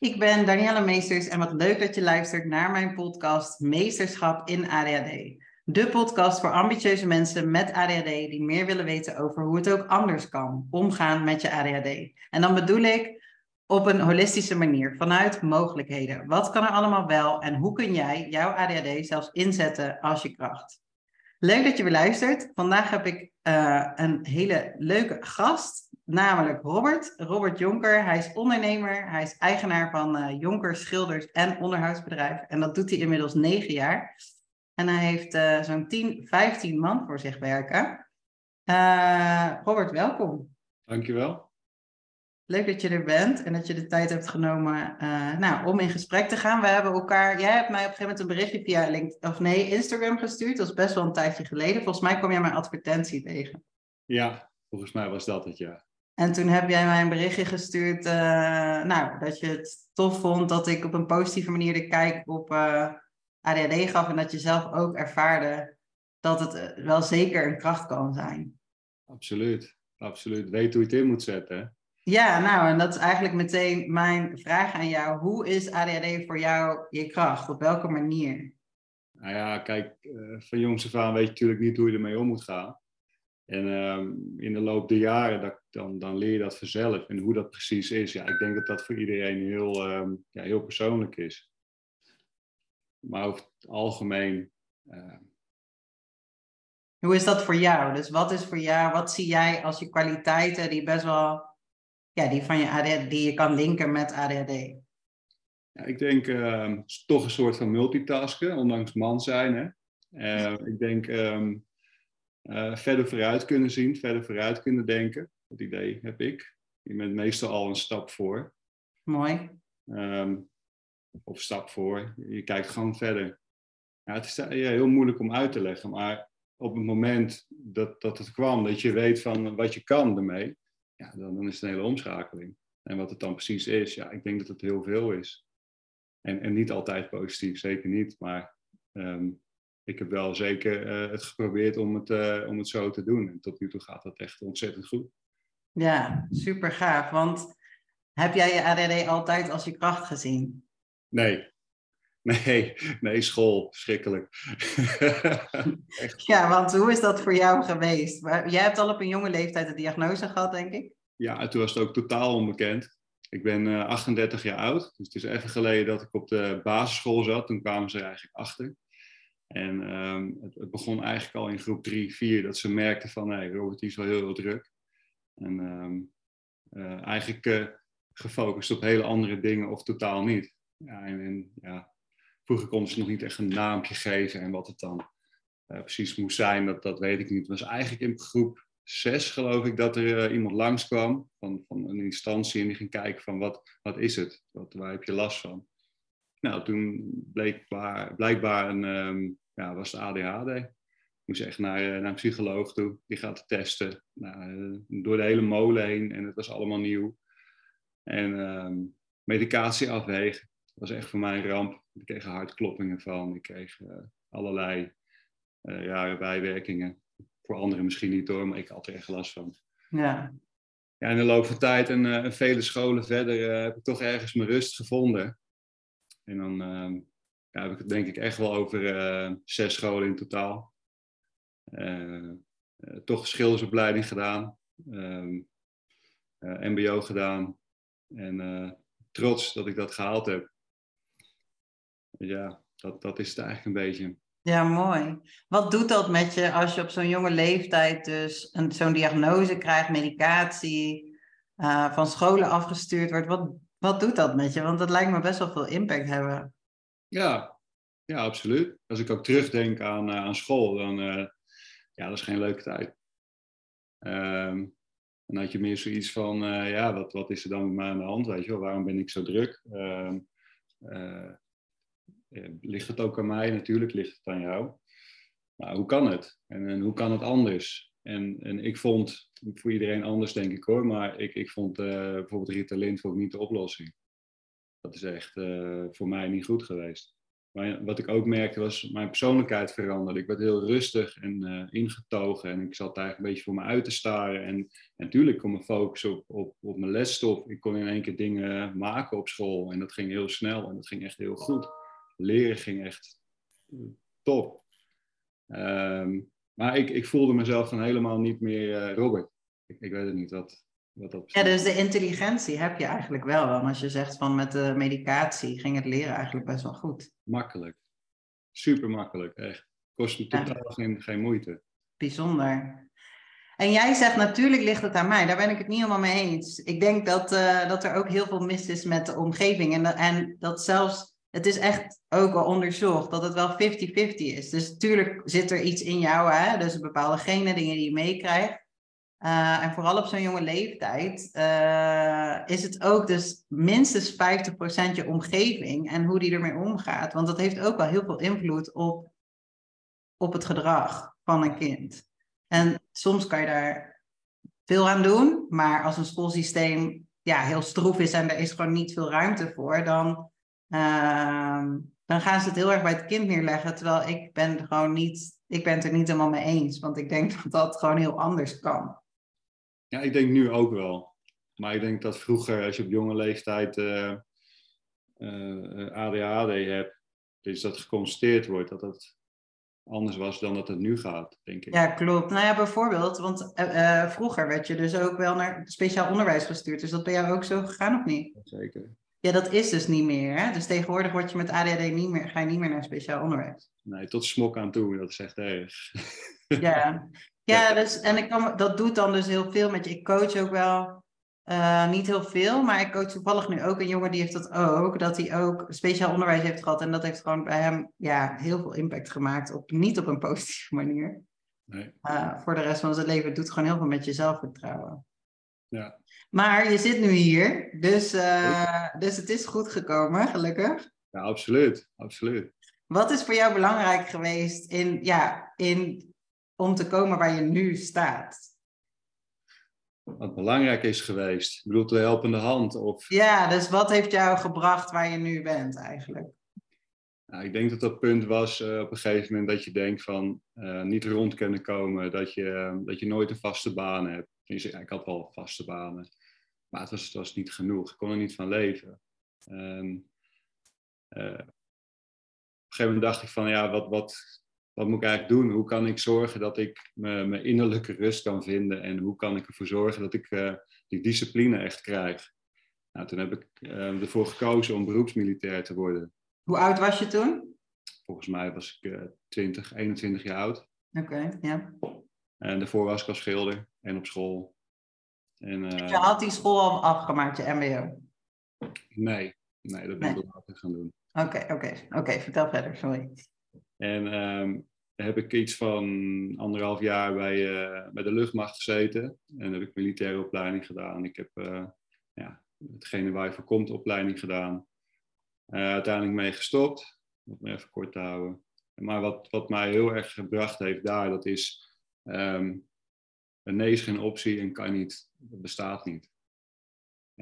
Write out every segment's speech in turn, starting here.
Ik ben Danielle Meesters en wat leuk dat je luistert naar mijn podcast Meesterschap in ADHD. De podcast voor ambitieuze mensen met ADHD die meer willen weten over hoe het ook anders kan omgaan met je ADHD. En dan bedoel ik op een holistische manier, vanuit mogelijkheden. Wat kan er allemaal wel en hoe kun jij jouw ADHD zelfs inzetten als je kracht? Leuk dat je weer luistert. Vandaag heb ik uh, een hele leuke gast namelijk Robert. Robert Jonker. Hij is ondernemer. Hij is eigenaar van uh, Jonker Schilders en Onderhoudsbedrijf. En dat doet hij inmiddels negen jaar. En hij heeft uh, zo'n 10, 15 man voor zich werken. Uh, Robert, welkom. Dankjewel. Leuk dat je er bent en dat je de tijd hebt genomen nou, om in gesprek te gaan. We hebben elkaar, jij hebt mij op een gegeven moment een berichtje via LinkedIn, of nee, Instagram gestuurd. Dat is best wel een tijdje geleden. Volgens mij kwam jij mijn advertentie tegen. Ja, volgens mij was dat het, ja. En toen heb jij mij een berichtje gestuurd, uh, nou, dat je het tof vond dat ik op een positieve manier de kijk op uh, ADHD gaf en dat je zelf ook ervaarde dat het eh, wel zeker een kracht kan zijn. Absoluut, absoluut. Weet hoe je het in moet zetten. Ja, nou, en dat is eigenlijk meteen mijn vraag aan jou. Hoe is ADHD voor jou je kracht? Op welke manier? Nou ja, kijk, van jongs af aan weet je natuurlijk niet hoe je ermee om moet gaan. En um, in de loop der jaren, dat, dan, dan leer je dat vanzelf. En hoe dat precies is, ja, ik denk dat dat voor iedereen heel, um, ja, heel persoonlijk is. Maar over het algemeen. Uh... Hoe is dat voor jou? Dus wat is voor jou, wat zie jij als je kwaliteiten die best wel, ja, die van je ADHD, die je kan linken met ADHD? Ja, ik denk uh, toch een soort van multitasken, ondanks man zijn. Hè? Uh, ik denk um, uh, verder vooruit kunnen zien, verder vooruit kunnen denken. Dat idee heb ik. Je bent meestal al een stap voor. Mooi. Um, of stap voor. Je kijkt gewoon verder. Ja, het is ja, heel moeilijk om uit te leggen, maar op het moment dat, dat het kwam, dat je weet van wat je kan ermee, ja, dan, dan is het een hele omschakeling. En wat het dan precies is, ja, ik denk dat het heel veel is. En, en niet altijd positief, zeker niet. Maar um, ik heb wel zeker uh, het geprobeerd om het, uh, om het zo te doen. En tot nu toe gaat dat echt ontzettend goed. Ja, super gaaf. Want heb jij je ADD altijd als je kracht gezien? Nee. Nee, nee, school, verschrikkelijk. ja, want hoe is dat voor jou geweest? Jij hebt al op een jonge leeftijd de diagnose gehad, denk ik? Ja, en toen was het ook totaal onbekend. Ik ben uh, 38 jaar oud, dus het is even geleden dat ik op de basisschool zat. Toen kwamen ze er eigenlijk achter. En um, het, het, begon eigenlijk al in groep 3, 4 dat ze merkten van hey, Robert is wel heel, heel druk. En um, uh, eigenlijk uh, gefocust op hele andere dingen of totaal niet. Ja, en, en ja, vroeger konden ze nog niet echt een naampje geven en wat het dan uh, precies moest zijn, dat, dat weet ik niet. Het was eigenlijk in groep 6 geloof ik dat er iemand langskwam van, van een instantie en die ging kijken van wat, wat is het? Wat, waar heb je last van? Nou, toen bleek blijkbaar een, um, ja, was het ADHD. Moest echt naar, naar een psycholoog toe. Die gaat het testen. Nou, door de hele molen heen. En het was allemaal nieuw. En um, medicatie afwegen. Dat was echt voor mij een ramp. Ik kreeg hartkloppingen van. Ik kreeg uh, allerlei uh, rare bijwerkingen. Voor anderen misschien niet hoor, maar ik had er echt last van. Ja. Ja, in de loop van tijd en, uh, en vele scholen verder heb ik toch ergens mijn rust gevonden. En dan ja, heb ik denk ik echt wel over uh, zes scholen in totaal. Uh, toch schildersopleiding gedaan. MBO gedaan. En trots dat ik dat gehaald heb. Ja, dat, dat is het eigenlijk een beetje. Ja, mooi. Wat doet dat met je als je op zo'n jonge leeftijd dus zo'n diagnose krijgt, medicatie, van scholen afgestuurd wordt? Wat, wat doet dat met je? Want dat lijkt me best wel veel impact hebben. Ja, ja absoluut. Als ik ook terugdenk aan, uh, aan school, dan uh, ja, dat is geen leuke tijd. Um, dan had je meer zoiets van, uh, ja, wat, wat is er dan met mij aan de hand? Weet je wel, waarom ben ik zo druk? Um, ligt het ook aan mij? Natuurlijk ligt het aan jou. Maar hoe kan het? En, hoe kan het anders? En, en ik vond, voor iedereen anders denk ik hoor, maar ik, ik vond bijvoorbeeld Ritalin ik niet de oplossing. Dat is echt uh, voor mij niet goed geweest. Maar wat ik ook merkte was, mijn persoonlijkheid veranderde. Ik werd heel rustig en uh, ingetogen en ik zat eigenlijk een beetje voor me uit te staren. En, natuurlijk kon mijn focus op, op, op mijn lesstof. Ik kon in één keer dingen maken op school en dat ging heel snel en dat ging echt heel goed. Leren ging echt top. Um, maar ik, ik voelde mezelf dan helemaal niet meer uh, Robert. Ik, ik weet het niet dat Ja, dus de intelligentie heb je eigenlijk wel. Dan als je zegt van met de medicatie ging het leren eigenlijk best wel goed. Makkelijk. Super makkelijk, echt. Kost me totaal geen, geen moeite. Bijzonder. En jij zegt natuurlijk ligt het aan mij. Daar ben ik het niet helemaal mee eens. Ik denk dat, uh, dat er ook heel veel mis is met de omgeving. En, en dat zelfs het is echt ook al onderzocht dat het wel 50-50 is. Dus natuurlijk zit er iets in jou, hè? dus bepaalde genen, dingen die je meekrijgt. Uh, en vooral op zo'n jonge leeftijd uh, is het ook dus minstens 50% je omgeving en hoe die ermee omgaat. Want dat heeft ook wel heel veel invloed op, op het gedrag van een kind. En soms kan je daar veel aan doen, maar als een schoolsysteem ja, heel stroef is en er is gewoon niet veel ruimte voor, dan Ehm, dan gaan ze het heel erg bij het kind neerleggen. Terwijl ik ben gewoon niet, ik ben het er niet helemaal mee eens. Want ik denk dat dat gewoon heel anders kan. Ja, ik denk nu ook wel. Maar ik denk dat vroeger, als je op jonge leeftijd uh, uh, ADHD hebt, dus dat geconstateerd wordt, dat dat anders was dan dat het nu gaat, denk ik. Ja, klopt. Nou ja, bijvoorbeeld, want uh, vroeger werd je dus ook wel naar speciaal onderwijs gestuurd. Dus dat ben jou ook zo gegaan of niet? Zeker. Ja, dat is dus niet meer. Hè? Dus tegenwoordig word je met ADHD niet meer, ga je niet meer naar speciaal onderwijs. Nee, tot smok aan toe, dat is echt erg. Ja, ja dus, en ik kan, dat doet dan dus heel veel met je. Ik coach ook wel, uh, niet heel veel, maar ik coach toevallig nu ook een jongen die heeft dat ook. Dat hij ook speciaal onderwijs heeft gehad. En dat heeft gewoon bij hem ja, heel veel impact gemaakt. Op, niet op een positieve manier. Nee. Uh, voor de rest van zijn leven. Het doet gewoon heel veel met je zelfvertrouwen. Ja. Maar je zit nu hier, dus, uh, dus het is goed gekomen, gelukkig. Ja, absoluut, absoluut. Wat is voor jou belangrijk geweest in, ja, in, om te komen waar je nu staat? Wat belangrijk is geweest? Ik bedoel, de helpende hand? Of... Ja, dus wat heeft jou gebracht waar je nu bent eigenlijk? Nou, ik denk dat dat punt was uh, op een gegeven moment dat je denkt van uh, niet rond kunnen komen, dat je, dat je nooit een vaste baan hebt. Ik had wel vaste banen. Maar het was, het was niet genoeg. Ik kon er niet van leven. En, uh, op een gegeven moment dacht ik van, ja, wat, wat, wat moet ik eigenlijk doen? Hoe kan ik zorgen dat ik mijn innerlijke rust kan vinden? En hoe kan ik ervoor zorgen dat ik uh, die discipline echt krijg? Nou, toen heb ik uh, ervoor gekozen om beroepsmilitair te worden. Hoe oud was je toen? Volgens mij was ik 20, 21 jaar oud. Oké, okay, ja. En daarvoor was ik als schilder en op school. En, uh, je had die school al afgemaakt, je MBO? Nee, nee dat ben ik nee. later gaan doen. Oké, oké, oké, vertel verder, sorry. En um, heb ik iets van anderhalf jaar bij, uh, bij de luchtmacht gezeten. En heb ik militaire opleiding gedaan. Ik heb uh, ja, hetgene waar je voor komt opleiding gedaan. uiteindelijk mee gestopt, om me even kort te houden. Maar wat, wat mij heel erg gebracht heeft daar, dat is um, een nee is geen optie en kan niet, bestaat niet.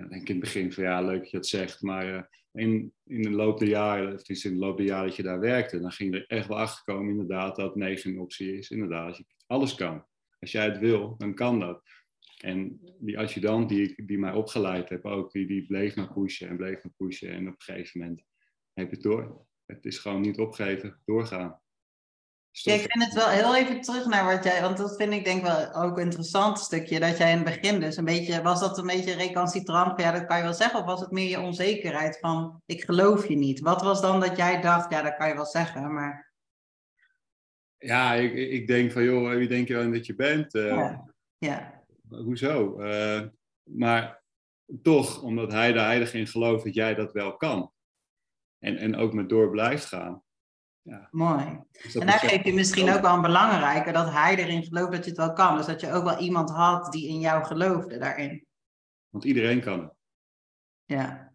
Dan denk ik in het begin van ja, leuk dat je dat zegt, maar uh, in, in de loop der jaren, of in de loop der jaren dat je daar werkte, dan ging er echt wel achter komen inderdaad dat nee geen optie is. Inderdaad, je alles kan. Als jij het wil, dan kan dat. En die adjudant die, die mij opgeleid heb ook, die, die bleef maar pushen en bleef maar pushen. En op een gegeven moment heb je het door. Het is gewoon niet opgeven, doorgaan. Ja, ik vind het wel heel even terug naar wat jij, want dat vind ik denk wel ook een interessant stukje, dat jij in het begin dus een beetje, was dat een beetje recalcitrant, ja dat kan je wel zeggen, of was het meer je onzekerheid van, ik geloof je niet. Wat was dan dat jij dacht, ja dat kan je wel zeggen, maar... Ja, ik, ik denk van, joh, wie denk je dan dat je bent? Uh, ja. ja. Hoezo? Uh, maar toch, omdat hij er heilig in gelooft dat jij dat wel kan. En, en ook met door blijft gaan. Ja. Mooi. Dus en daar geef je misschien ook wel een belangrijke, dat hij erin gelooft dat je het wel kan. Dus dat je ook wel iemand had die in jou geloofde daarin. Want iedereen kan het. Ja.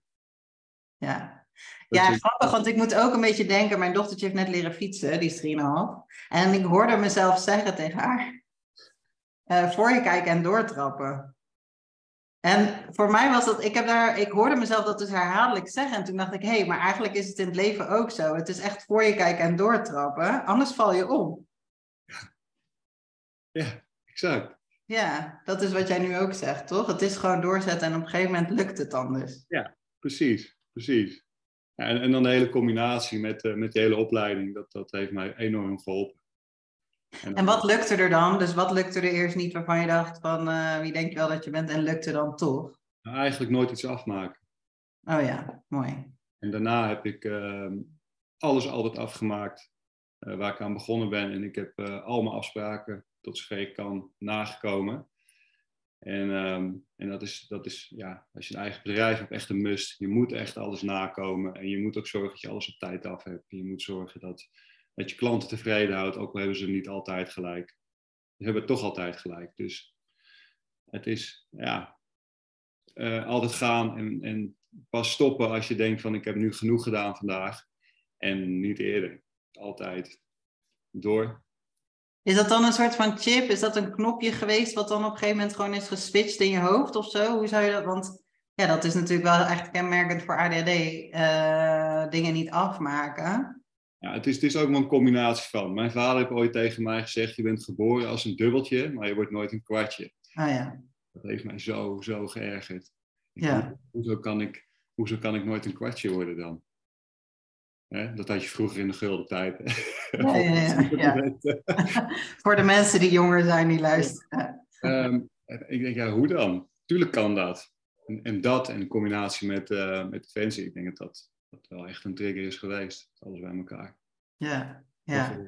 Ja. Ja, grappig, want ik moet ook een beetje denken, mijn dochtertje heeft net leren fietsen, die is 3,5. En ik hoorde mezelf zeggen tegen haar, uh, voor je kijken en doortrappen. En voor mij was dat, ik, heb daar, ik hoorde mezelf dat dus herhaaldelijk zeggen. En toen dacht ik, hé, hey, maar eigenlijk is het in het leven ook zo. Het is echt voor je kijken en doortrappen, anders val je om. Ja, exact. Ja, dat is wat jij nu ook zegt, toch? Het is gewoon doorzetten en op een gegeven moment lukt het anders. Ja, precies, precies. Ja, en, en dan de hele combinatie met, uh, met die hele opleiding, dat, dat heeft mij enorm geholpen. En, en wat lukte er dan? Dus wat lukte er eerst niet waarvan je dacht van uh, wie denk je wel dat je bent en lukte dan toch? Nou, eigenlijk nooit iets afmaken. Oh ja, mooi. En daarna heb ik uh, alles altijd afgemaakt uh, waar ik aan begonnen ben. En ik heb al mijn afspraken tot zover ik kan nagekomen. En, um, en dat, is, dat is, ja, als je een eigen bedrijf hebt, echt een must. Je moet echt alles nakomen. En je moet ook zorgen dat je alles op tijd af hebt. Je moet zorgen dat dat je klanten tevreden houdt, ook al hebben ze niet altijd gelijk. Ze hebben toch altijd gelijk. Dus het is ja, uh, altijd gaan en, en pas stoppen als je denkt van ik heb nu genoeg gedaan vandaag. En niet eerder. Altijd door. Is dat dan een soort van chip? Is dat een knopje geweest wat dan op een gegeven moment gewoon is geswitcht in je hoofd of zo? Hoe zou je dat? Want ja, dat is natuurlijk wel echt kenmerkend voor ADHD. Uh, dingen niet afmaken. Ja, het is, het is ook wel een combinatie van. Mijn vader heeft ooit tegen mij gezegd: Je bent geboren als een dubbeltje, maar je wordt nooit een kwartje. Ah ja. Dat heeft mij zo, zo geërgerd. Ja. Hoezo, kan ik, hoezo kan ik nooit een kwartje worden dan? Hè? Dat had je vroeger in de gulden tijd. Ja, ja, ja, Voor de mensen die jonger zijn, die luisteren. Um, ik denk, ja, hoe dan? Tuurlijk kan dat. En, en dat in combinatie met, uh, met Defensie, ik denk dat dat dat wel echt een trigger is geweest. Alles bij elkaar. Ja, ja.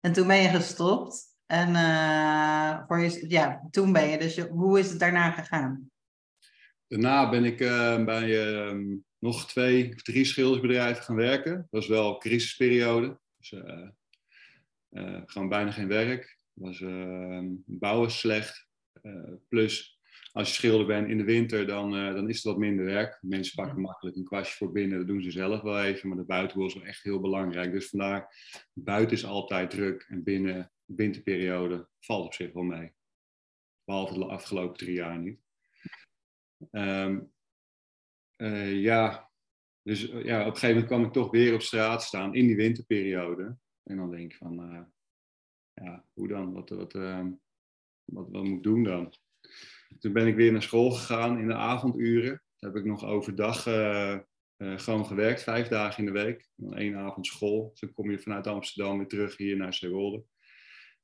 En toen ben je gestopt. En uh, voor je, ja, toen ben je. Dus je, hoe is het daarna gegaan? Daarna ben ik uh, bij uh, nog twee of drie schildersbedrijven gaan werken. Dat was wel een crisisperiode. Dus eh, gewoon bijna geen werk. Was, bouwen slecht. plus als je schilder bent in de winter, dan, uh, dan is het wat minder werk. Mensen pakken makkelijk een kwastje voor binnen, dat doen ze zelf wel even, maar de buitenhoel is wel echt heel belangrijk. Dus vandaar, buiten is altijd druk en binnen de winterperiode valt op zich wel mee. Behalve de afgelopen drie jaar niet. Um, uh, ja, dus ja, op een gegeven moment kwam ik toch weer op straat staan in die winterperiode. En dan denk ik van, uh, ja, hoe dan? Wat, wat, wat, wat moet ik doen dan? Toen ben ik weer naar school gegaan in de avonduren. Toen heb ik nog overdag uh, uh, gewoon gewerkt, vijf dagen in de week. Dan één avond school. Dus dan kom je vanuit Amsterdam weer terug hier naar Zeewolde.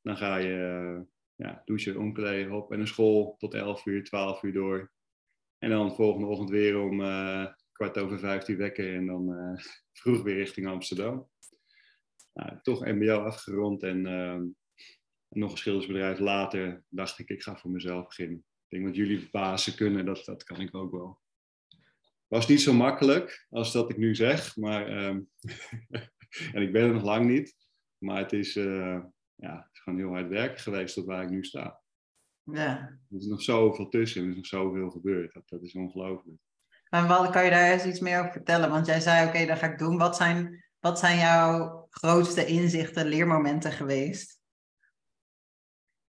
Dan ga je uh, ja, douchen, omkleden, op en naar school tot 11 uur, 12 uur door. En dan de volgende ochtend weer om kwart over vijftien wekker en dan vroeg weer richting Amsterdam. Nou, toch MBO afgerond en nog een schildersbedrijf later dacht ik, ik ga voor mezelf beginnen denk wat jullie bazen kunnen, dat, dat kan ik ook wel. Was niet zo makkelijk als dat ik nu zeg, maar um, en ik ben er nog lang niet. Maar het is, uh, ja, het is gewoon heel hard werken geweest tot waar ik nu sta. Ja. Er is nog zoveel tussen, er is nog zoveel gebeurd. Dat, dat is ongelooflijk. En wat kan je daar eens iets meer over vertellen? Want jij zei, oké, okay, dat ga ik doen. Wat zijn, wat zijn jouw grootste inzichten, leermomenten geweest?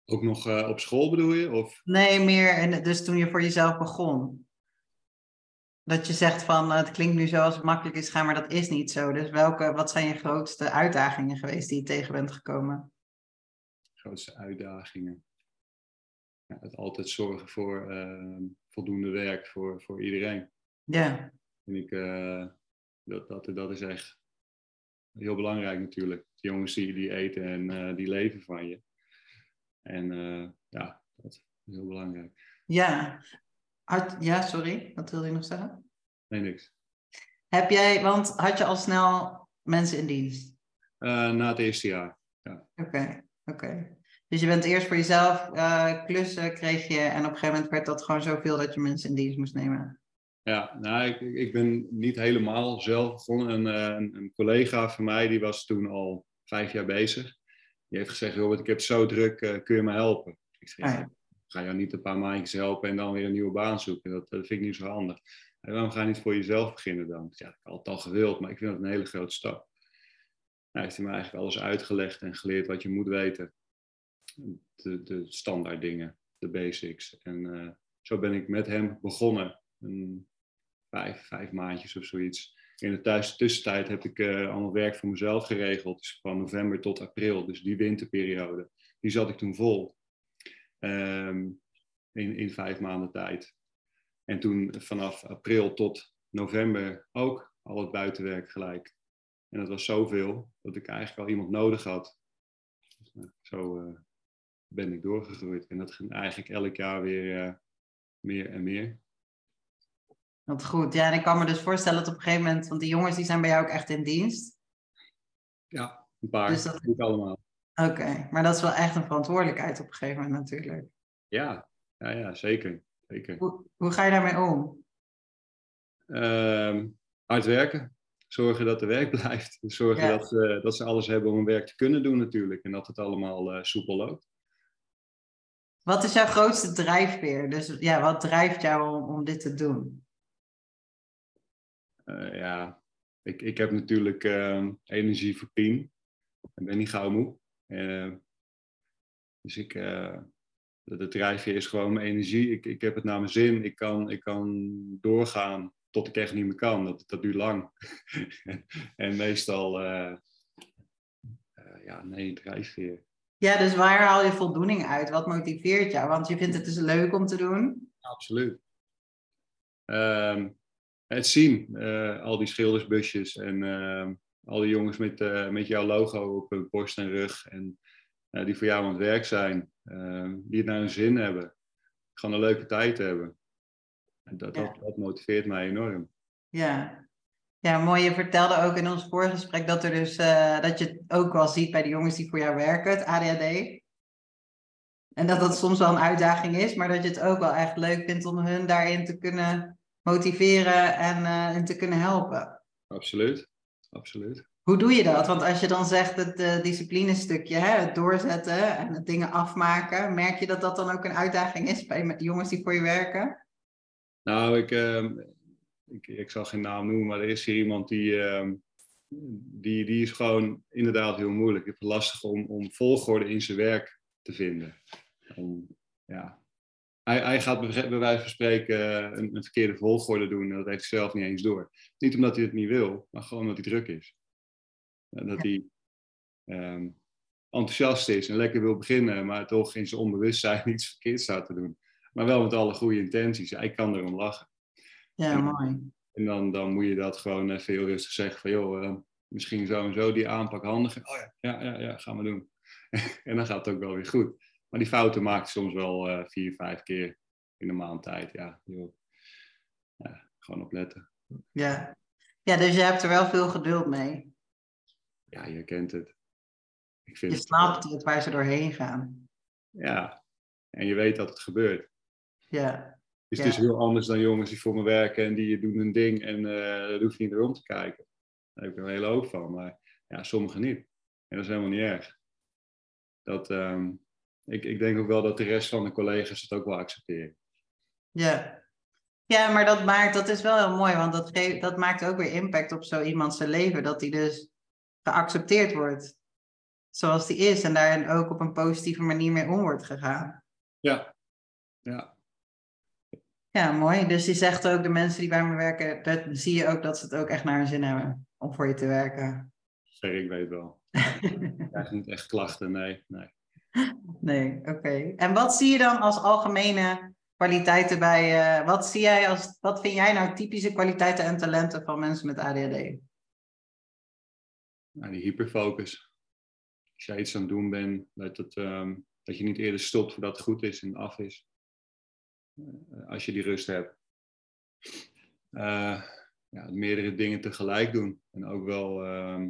Ook nog uh, op school bedoel je? Of? Nee, meer. En dus toen je voor jezelf begon. Dat je zegt van uh, het klinkt nu zo als het makkelijk is gaan, maar dat is niet zo. Dus welke, wat zijn je grootste uitdagingen geweest die je tegen bent gekomen? Grootste uitdagingen. Ja, het altijd zorgen voor uh, voldoende werk voor, voor iedereen. Ja. En ik, dat, dat, dat is echt heel belangrijk natuurlijk. De jongens die, die eten en die leven van je. En uh, ja, dat is heel belangrijk. Ja. Had, ja, sorry, wat wilde je nog zeggen? Nee, niks. Heb jij, want had je al snel mensen in dienst? Uh, na het eerste jaar, ja. Oké, okay, oké. Okay. Dus je bent eerst voor jezelf uh, klussen, kreeg je, en op een gegeven moment werd dat gewoon zoveel dat je mensen in dienst moest nemen. Ja, nou, ik, ik ben niet helemaal zelf begonnen. Een, een, een collega van mij, die was toen al vijf jaar bezig. Die heeft gezegd, Robert, ik heb zo druk, uh, kun je me helpen? Ik zeg, ah, ja. ga jou niet een paar maandjes helpen en dan weer een nieuwe baan zoeken. Dat, dat vind ik niet zo handig. En waarom ga je niet voor jezelf beginnen dan? Ja, ik had het al gewild, maar ik vind dat een hele grote stap. Hij heeft me eigenlijk alles uitgelegd en geleerd wat je moet weten. De, de standaard dingen, de basics. En uh, zo ben ik met hem begonnen. Een vijf, vijf maandjes of zoiets. In de thuis, tussentijd heb ik uh, allemaal werk voor mezelf geregeld. Dus van november tot april, dus die winterperiode. Die zat ik toen vol. Ehm, in, in vijf maanden tijd. En toen vanaf april tot november ook al het buitenwerk gelijk. En dat was zoveel dat ik eigenlijk al iemand nodig had. Dus, zo uh, ben ik doorgegroeid. En dat ging eigenlijk elk jaar weer uh, meer en meer. Wat goed. Ja, en ik kan me dus voorstellen dat op een gegeven moment, want die jongens die zijn bij jou ook echt in dienst. Ja, een paar. Dus dat... Niet allemaal. Oké, okay. maar dat is wel echt een verantwoordelijkheid op een gegeven moment natuurlijk. Ja, ja, ja zeker. zeker. Hoe, hoe ga je daarmee om? Um, hard werken. Zorgen dat er werk blijft. Zorgen ja. dat, uh, dat ze alles hebben om hun werk te kunnen doen natuurlijk. En dat het allemaal uh, soepel loopt. Wat is jouw grootste drijfveer? Dus ja, wat drijft jou om, om dit te doen? Uh, ja, ik, ik heb natuurlijk uh, energie voor tien. Ik ben niet gauw moe. Uh, dus ik, de, de drijfveer is gewoon mijn energie. Ik, ik heb het naar mijn zin. Ik kan, ik kan doorgaan tot ik echt niet meer kan. Dat, dat duurt lang. en meestal, ja, nee, drijfveer. Ja, dus waar haal je voldoening uit? Wat motiveert jou? Want je vindt het dus leuk om te doen. Absoluut. Um, het zien, uh, al die schildersbusjes en uh, al die jongens met, uh, met jouw logo op hun borst en rug. En die voor jou aan het werk zijn, ehm, die het naar hun zin hebben. Gewoon een leuke tijd hebben. En dat, ja. dat, dat motiveert mij enorm. Ja, ja, mooi. Je vertelde ook in ons voorgesprek dat, er dus, dat je het ook wel ziet bij de jongens die voor jou werken, het ADHD. En dat dat soms wel een uitdaging is, maar dat je het ook wel echt leuk vindt om hun daarin te kunnen motiveren en, uh, en te kunnen helpen. Absoluut, absoluut. Hoe doe je dat? Want als je dan zegt het uh, disciplinestukje, hè, het doorzetten en het dingen afmaken, merk je dat dat dan ook een uitdaging is bij jongens die voor je werken? Nou, ik, uh, ik, ik zal geen naam noemen, maar er is hier iemand die, uh, die, die is gewoon inderdaad heel moeilijk. Het is lastig om, om volgorde in zijn werk te vinden. Om, ja. Hij, hij gaat bij wijze van spreken eh, een, een, verkeerde volgorde doen en dat heeft hij zelf niet eens door. Niet omdat hij het niet wil, maar gewoon omdat hij druk is. Dat hij um, enthousiast is en lekker wil beginnen, maar toch in zijn onbewustzijn iets verkeerd staat te doen. Maar wel met alle goede intenties. Hij kan erom lachen. Ja, en, mooi. En dan, dan moet je dat gewoon even heel rustig zeggen van, joh, uh, misschien zo en zo die aanpak handig. Oh ja, ja, ja, ja gaan we doen. en dan gaat het ook wel weer goed. Maar die fouten maakt soms wel uh, vier, vijf keer in een maand tijd. Ja, joh. ja, gewoon opletten. Ja. ja, dus je hebt er wel veel geduld mee. Ja, je kent het. Ik vind je snapt het, het waar ze doorheen gaan. Ja, en je weet dat het gebeurt. Ja. Dus ja. het is heel anders dan jongens die voor me werken en die doen een ding en uh, daar hoef je niet erom te kijken. Daar heb ik er een hele hoop van, maar ja, sommigen niet. En dat is helemaal niet erg. Dat, um, ik, ik denk ook wel dat de rest van de collega's het ook wel accepteren. Ja. Ja, maar dat maakt, dat is wel heel mooi, want dat, geeft, dat maakt ook weer impact op zo iemand zijn leven, dat hij dus geaccepteerd wordt zoals die is en daarin ook op een positieve manier mee om wordt gegaan. Ja, ja. Ja, mooi. Dus je zegt ook, de mensen die bij me werken, dat zie je ook dat ze het ook echt naar hun zin hebben om voor je te werken. Zeg, ik weet wel. ik krijg niet echt klachten, nee. Nee, nee oké. En wat zie je dan als algemene kwaliteiten bij, uh, wat zie jij als, wat vind jij nou typische kwaliteiten en talenten van mensen met ADHD? Nou, die hyperfocus. Als jij iets aan het doen bent, dat, het, um, dat je niet eerder stopt voordat het goed is en af is. Eh, als je die rust hebt. Uh, ja, meerdere dingen tegelijk doen. En ook wel uh,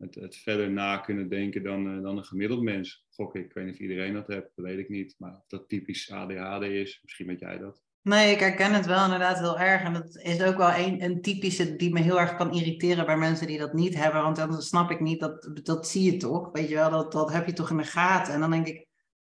het, het, verder na kunnen denken dan, uh, dan een gemiddeld mens. Gok ik. Ik weet niet of iedereen dat heeft, dat weet ik niet. Maar of dat typisch ADHD is, misschien weet jij dat. Nee, ik herken het wel inderdaad heel erg. En dat is ook wel een, een typische die me heel erg kan irriteren bij mensen die dat niet hebben. Want dan snap ik niet, dat, dat zie je toch? Weet je wel, dat, dat heb je toch in de gaten. En dan denk ik,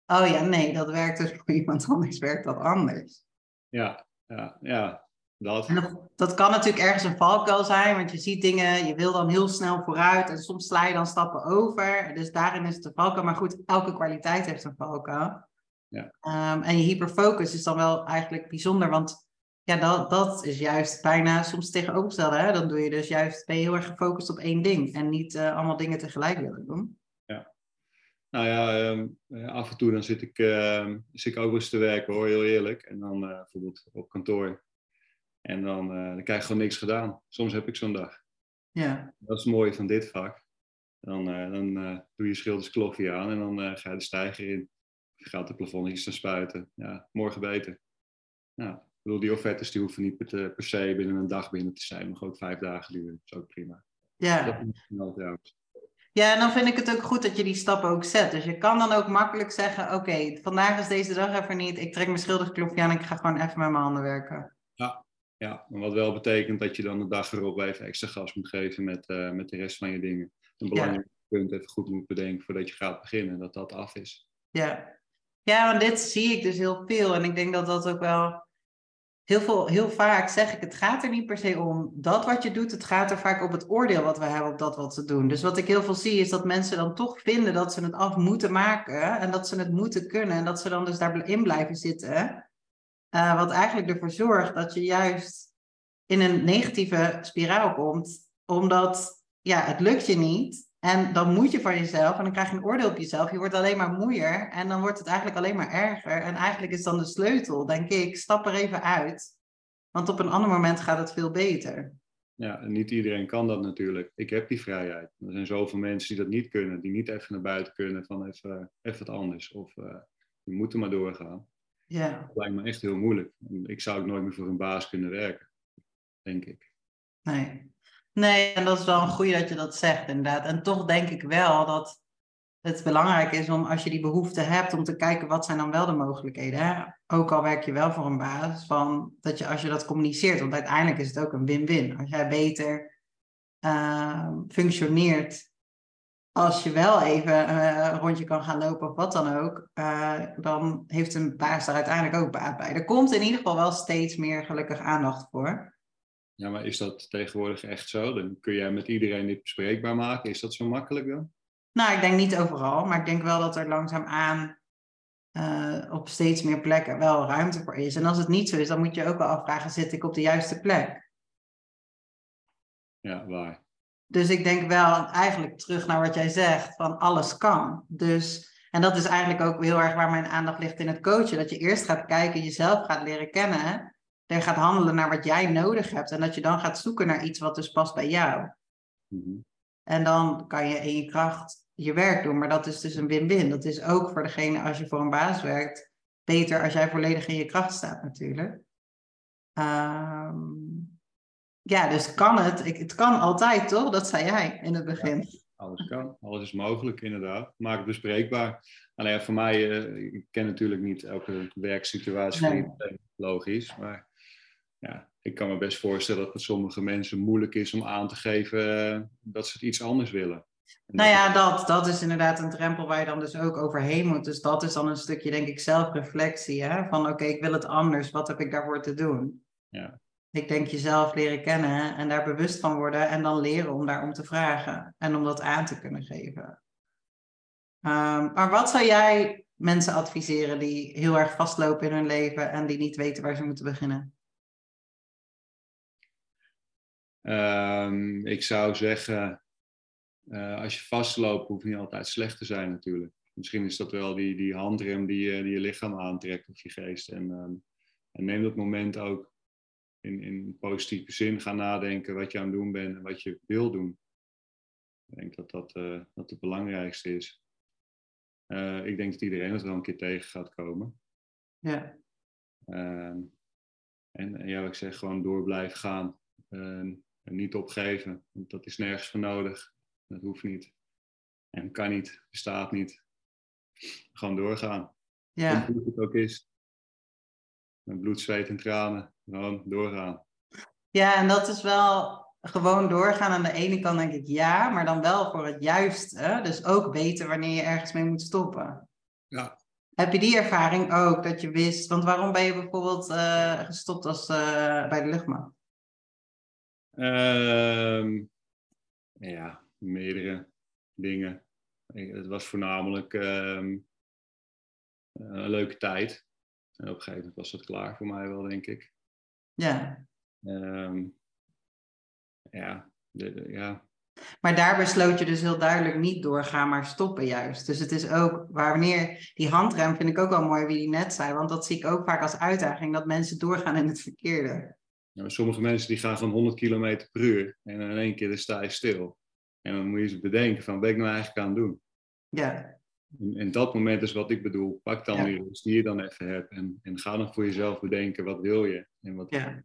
oh ja, nee, dat werkt dus voor iemand anders, werkt dat anders. Ja, ja, ja. Dat. dat. dat. kan natuurlijk ergens een valkuil zijn, want je ziet dingen, je wil dan heel snel vooruit en soms sla je dan stappen over. Dus daarin is het een valkuil. Maar goed, elke kwaliteit heeft een valkuil. Ja. Ehm, en je hyperfocus is dan wel eigenlijk bijzonder, want ja, dat, dat is juist bijna soms tegenovergestelde. Hè? Dan doe je dus juist, ben je heel erg gefocust op één ding en niet uh, allemaal dingen tegelijk willen doen. Ja. Nou ja, um, af en toe dan zit ik, uh, zit ik ook eens te werken hoor, heel eerlijk. En dan uh, bijvoorbeeld op kantoor. En dan, eh, dan krijg ik gewoon niks gedaan. Soms heb ik zo'n dag. Ja. Dat is het mooie van dit vak. Dan, dan doe je schilderskloffie aan en dan ga je de stijger in. Je gaat de plafondjes dan spuiten. Ja, morgen beter. Ja, bedoel, die offertes die hoeven niet per, per, se binnen een dag binnen te zijn, maar ook vijf dagen duren. Dat is ook prima. Ja. Dat is trouwens. Ja, en dan vind ik het ook goed dat je die stappen ook zet. Dus je kan dan ook makkelijk zeggen, oké, vandaag is deze dag even niet. Ik trek mijn schilderklofje aan en ik ga gewoon even met mijn handen werken. Ja, ja. En wat wel betekent dat je dan de dag erop even extra gas moet geven met, uh, met de rest van je dingen. Een belangrijk ja. punt even goed moet bedenken voordat je gaat beginnen, dat dat af is. Ja. ja, want dit zie ik dus heel veel. En ik denk dat dat ook wel heel, veel, heel vaak zeg ik, het gaat er niet per se om dat wat je doet. Het gaat er vaak op het oordeel wat we hebben op dat wat ze doen. Dus wat ik heel veel zie is dat mensen dan toch vinden dat ze het af moeten maken. En dat ze het moeten kunnen. En dat ze dan dus daarin blijven zitten. Uh, wat eigenlijk ervoor zorgt dat je juist in een negatieve spiraal komt. Omdat ja, het lukt je niet. En dan moet je van jezelf en dan krijg je een oordeel op jezelf. Je wordt alleen maar moeier en dan wordt het eigenlijk alleen maar erger. En eigenlijk is dan de sleutel, denk ik, stap er even uit. Want op een ander moment gaat het veel beter. Ja, en niet iedereen kan dat natuurlijk. Ik heb die vrijheid. Er zijn zoveel mensen die dat niet kunnen, die niet even naar buiten kunnen van even, even wat anders. Of uh, die moeten maar doorgaan. Ja. Dat lijkt me echt heel moeilijk. Ik zou ook nooit meer voor een baas kunnen werken, denk ik. Nee. Nee, en dat is wel een goede dat je dat zegt, inderdaad. En toch denk ik wel dat het belangrijk is om, als je die behoefte hebt, om te kijken wat zijn dan wel de mogelijkheden. Hè? Ook al werk je wel voor een baas, van dat je als je dat communiceert, want uiteindelijk is het ook een win-win. Als jij beter uh, functioneert, als je wel even uh, een rondje kan gaan lopen of wat dan ook, uh, dan heeft een baas daar uiteindelijk ook baat bij. Er komt in ieder geval wel steeds meer gelukkig aandacht voor. Ja, maar is dat tegenwoordig echt zo? Dan kun jij met iedereen dit bespreekbaar maken. Is dat zo makkelijk dan? Nou, ik denk niet overal, maar ik denk wel dat er langzaamaan uh, op steeds meer plekken wel ruimte voor is. En als het niet zo is, dan moet je ook wel afvragen, zit ik op de juiste plek? Ja, waar. Dus ik denk wel eigenlijk terug naar wat jij zegt, van alles kan. Dus, en dat is eigenlijk ook heel erg waar mijn aandacht ligt in het coachen. Dat je eerst gaat kijken, jezelf gaat leren kennen er gaat handelen naar wat jij nodig hebt. En dat je dan gaat zoeken naar iets wat dus past bij jou. Mm-hmm. En dan kan je in je kracht je werk doen. Maar dat is dus een win-win. Dat is ook voor degene als je voor een baas werkt. Beter als jij volledig in je kracht staat natuurlijk. Um, ja, dus kan het. Ik, het kan altijd, toch? Dat zei jij in het begin. Ja, alles kan. Alles is mogelijk, inderdaad. Maak het bespreekbaar. Alleen voor mij, uh, ik ken natuurlijk niet elke werksituatie. Nee. Logisch, maar ja, ik kan me best voorstellen dat het sommige mensen moeilijk is om aan te geven uh, dat ze het iets anders willen. Nou ja, dat, dat is inderdaad een drempel waar je dan dus ook overheen moet. Dus dat is dan een stukje, denk ik, zelfreflectie. Hè? Van oké, ik wil het anders, wat heb ik daarvoor te doen? Ja. Ik denk jezelf leren kennen en daar bewust van worden en dan leren om daarom te vragen en om dat aan te kunnen geven. Um, maar wat zou jij mensen adviseren die heel erg vastlopen in hun leven en die niet weten waar ze moeten beginnen? Um, ik zou zeggen, uh, als je vastloopt, hoeft niet altijd slecht te zijn natuurlijk. Misschien is dat wel die, die handrem die, die je lichaam aantrekt of je geest. En, um, en neem dat moment ook in, in positieve zin. Ga nadenken wat je aan het doen bent en wat je wil doen. Ik denk dat dat, uh, dat het belangrijkste is. ik denk dat iedereen het wel een keer tegen gaat komen. Ja. Ehm, en ja, wat ik zeg, gewoon door blijven gaan. En niet opgeven, want dat is nergens voor nodig. Dat hoeft niet. En kan niet, bestaat niet. Gewoon doorgaan. Ja. Hoe het ook is. Met bloed, zweet en tranen. Gewoon doorgaan. Ja, en dat is wel gewoon doorgaan. Aan de ene kant denk ik ja, maar dan wel voor het juiste. Dus ook weten wanneer je ergens mee moet stoppen. Ja. Heb je die ervaring ook, dat je wist... Want waarom ben je bijvoorbeeld uh, gestopt als, uh, bij de luchtmacht? Uh, ja, meerdere dingen. Het was voornamelijk um, een leuke tijd. En op een gegeven moment was dat klaar voor mij wel, denk ik. Ja. Ehm, ja, de, de- ja, Maar daar besloot je dus heel duidelijk niet doorgaan, maar stoppen juist. Dus het is ook, wanneer die handrem vind ik ook wel mooi wie die net zei, want dat zie ik ook vaak als uitdaging, dat mensen doorgaan in het verkeerde. Nou, sommige mensen die gaan van 100 km per uur en in één keer dan sta je stil. En dan moet je eens bedenken van, wat ben ik nou eigenlijk aan het doen? Ja, En, en dat moment is wat ik bedoel. Pak dan die rust die je dan even hebt en, en ga dan voor jezelf bedenken, wat wil je? En wat, ja,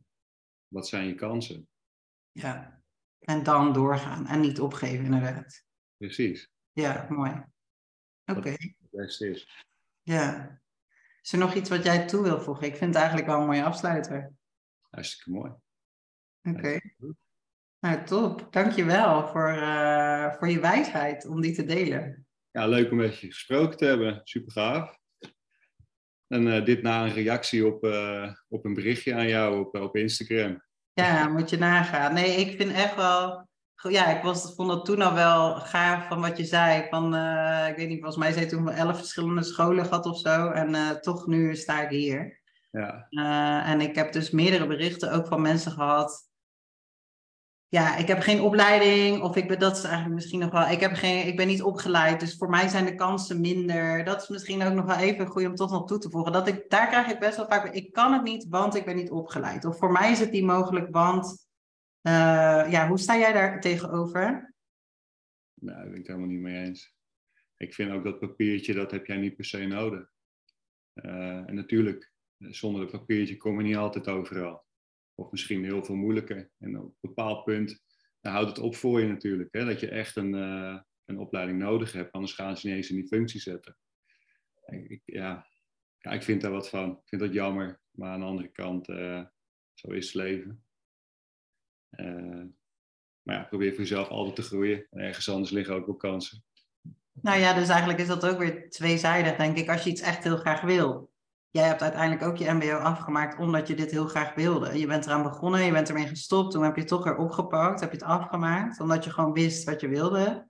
wat zijn je kansen? ja. En dan doorgaan en niet opgeven inderdaad. Precies, Ja, mooi. Oké, het beste is. ja. Is er nog iets wat jij toe wil voegen? Ik vind het eigenlijk wel een mooie afsluiter. Hartstikke mooi. Oké. Nou, top. Dankjewel voor, eh voor je wijsheid om die te delen. Ja, leuk om met je gesproken te hebben. Super gaaf. En eh, dit na een reactie op, eh, op een berichtje aan jou op, op Instagram. Ja, moet je nagaan. Nee, ik vind echt wel. Ja, ik was, vond dat toen al wel gaaf van wat je zei. Van, eh, ik weet niet, volgens mij zei toen wel elf verschillende scholen gehad of zo. En eh, toch nu sta ik hier. Ja, Eh, en ik heb dus meerdere berichten ook van mensen gehad. Ja, ik heb geen opleiding, of ik ben, dat is eigenlijk misschien nog wel, ik, heb geen, ik ben niet opgeleid, dus voor mij zijn de kansen minder. Dat is misschien ook nog wel even goed om toch nog toe te voegen. Dat ik, daar krijg ik best wel vaak, ik kan het niet, want ik ben niet opgeleid. Of voor mij is het niet mogelijk, want, eh, ja, hoe sta jij daar tegenover? nou, daar ben ik het helemaal niet mee eens. Ik vind ook dat papiertje, dat heb jij niet per se nodig. Eh, en natuurlijk, zonder dat papiertje kom je niet altijd overal. Of misschien heel veel moeilijker. En op een bepaald punt houdt het op voor je natuurlijk. Hè? Dat je echt een, eh, een opleiding nodig hebt. Anders gaan ze niet eens in die functie zetten. Ik, ik- ja. ja, ik vind daar wat van. Ik vind dat jammer. Maar aan de andere kant, eh, zo is het leven. Eh, maar ja, probeer voor jezelf altijd te groeien. En ergens anders liggen ook wel kansen. Nou ja, dus eigenlijk is dat ook weer tweezijdig, denk ik, als je iets echt heel graag wil. Jij hebt uiteindelijk ook je MBO afgemaakt omdat je dit heel graag wilde. Je bent eraan begonnen, je bent ermee gestopt, toen heb je het toch weer opgepakt, heb je het afgemaakt, omdat je gewoon wist wat je wilde.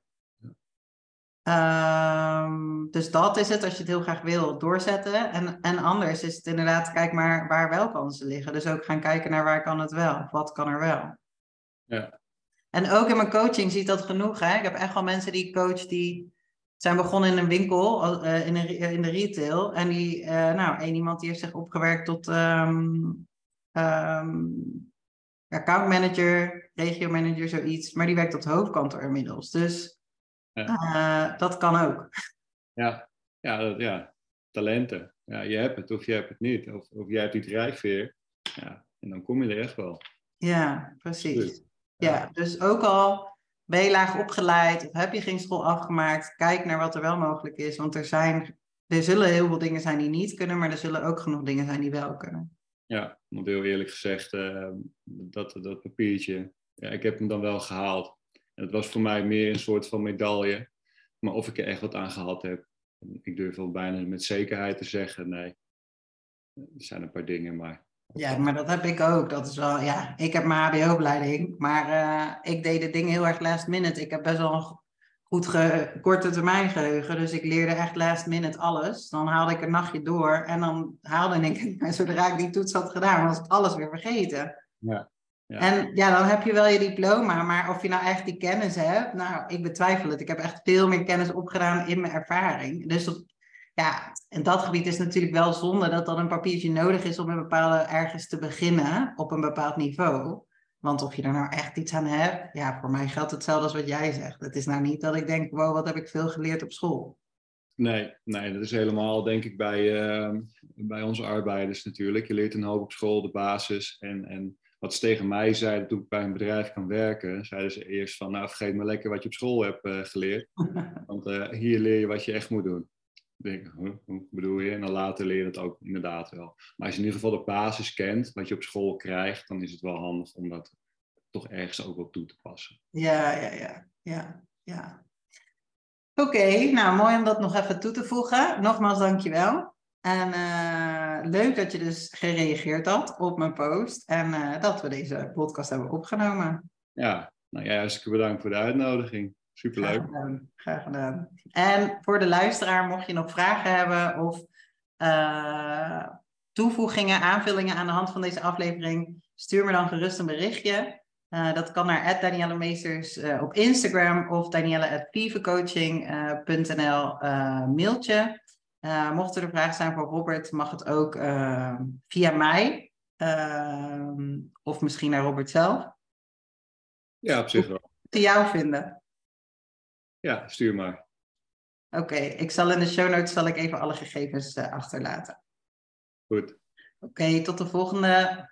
Ehm, dus dat is het, als je het heel graag wil, doorzetten. En, en anders is het inderdaad, kijk maar waar wel kansen liggen. Dus ook gaan kijken naar waar kan het wel, of wat kan er wel. Ja. En ook in mijn coaching ziet dat genoeg. Hè? Ik heb echt wel mensen die ik coach die zijn begonnen in een winkel, eh, in, een, re- in de retail. En die, eh, nou, één iemand die heeft zich opgewerkt tot ehm ehm, account manager, regio manager, zoiets. Maar die werkt op het hoofdkantoor inmiddels. Dus Ja. eh, dat kan ook. Ja, ja, dat, ja. talenten. Ja, je hebt het of je hebt het niet. Of, of jij hebt die drijfveer. Ja, en dan kom je er echt wel. Ja, precies. Ja, dus ook al ben je laag opgeleid of heb je geen school afgemaakt, kijk naar wat er wel mogelijk is. Want er zijn, er zullen heel veel dingen zijn die niet kunnen, maar er zullen ook genoeg dingen zijn die wel kunnen. Ja, want heel eerlijk gezegd, eh, dat, dat papiertje, ja, ik heb hem dan wel gehaald. En het was voor mij meer een soort van medaille. Maar of ik er echt wat aan gehad heb, ik durf wel bijna met zekerheid te zeggen, nee. Er zijn een paar dingen, maar Ja, maar dat heb ik ook. Dat is wel, ja, ik heb mijn HBO-opleiding, maar eh, ik deed de dingen heel erg last minute. Ik heb best wel een goed ge- korte termijn geheugen, dus ik leerde echt last minute alles. Dan haalde ik een nachtje door en dan haalde ik, zodra ik die toets had gedaan, was ik alles weer vergeten. Ja. Ja. En ja, dan heb je wel je diploma, maar of je nou echt die kennis hebt, nou, ik betwijfel het. Ik heb echt veel meer kennis opgedaan in mijn ervaring. Dus ja, in dat gebied is natuurlijk wel zonde dat dan een papiertje nodig is om een bepaalde ergens te beginnen op een bepaald niveau. Want of je er nou echt iets aan hebt, ja, voor mij geldt hetzelfde als wat jij zegt. Het is nou niet dat ik denk, wow, wat heb ik veel geleerd op school. Nee, nee, dat is helemaal denk ik bij, eh, bij onze arbeiders natuurlijk. Je leert een hoop op school, de basis. En, en wat ze tegen mij zeiden toen ik bij een bedrijf kan werken, zeiden ze eerst van, nou vergeet maar lekker wat je op school hebt eh, geleerd. Want eh, hier leer je wat je echt moet doen. Ik huh, hoe bedoel je? En dan later leer je het ook inderdaad wel. Maar als je in ieder geval de basis kent, wat je op school krijgt, dan is het wel handig om dat toch ergens ook wel toe te passen. Ja, ja, ja, ja, ja. Oké, nou mooi om dat nog even toe te voegen. Nogmaals, dankjewel. En eh, leuk dat je dus gereageerd had op mijn post en eh, dat we deze podcast hebben opgenomen. Ja, nou ja, hartstikke bedankt voor de uitnodiging. Graag Superleuk. gedaan. Graag gedaan. En voor de luisteraar, mocht je nog vragen hebben of uh, toevoegingen, aanvullingen aan de hand van deze aflevering, stuur me dan gerust een berichtje. Uh, dat kan naar Danielle Meesters uh, op Instagram of danielle.vivecoaching.nl mailtje. mocht er vragen zijn voor Robert, mag het ook via mij. of misschien naar Robert zelf. Ja, op zich wel. Te jou vinden. Ja, stuur maar. Oké, ik zal in de show notes zal ik even alle gegevens achterlaten. Goed. Oké, tot de volgende.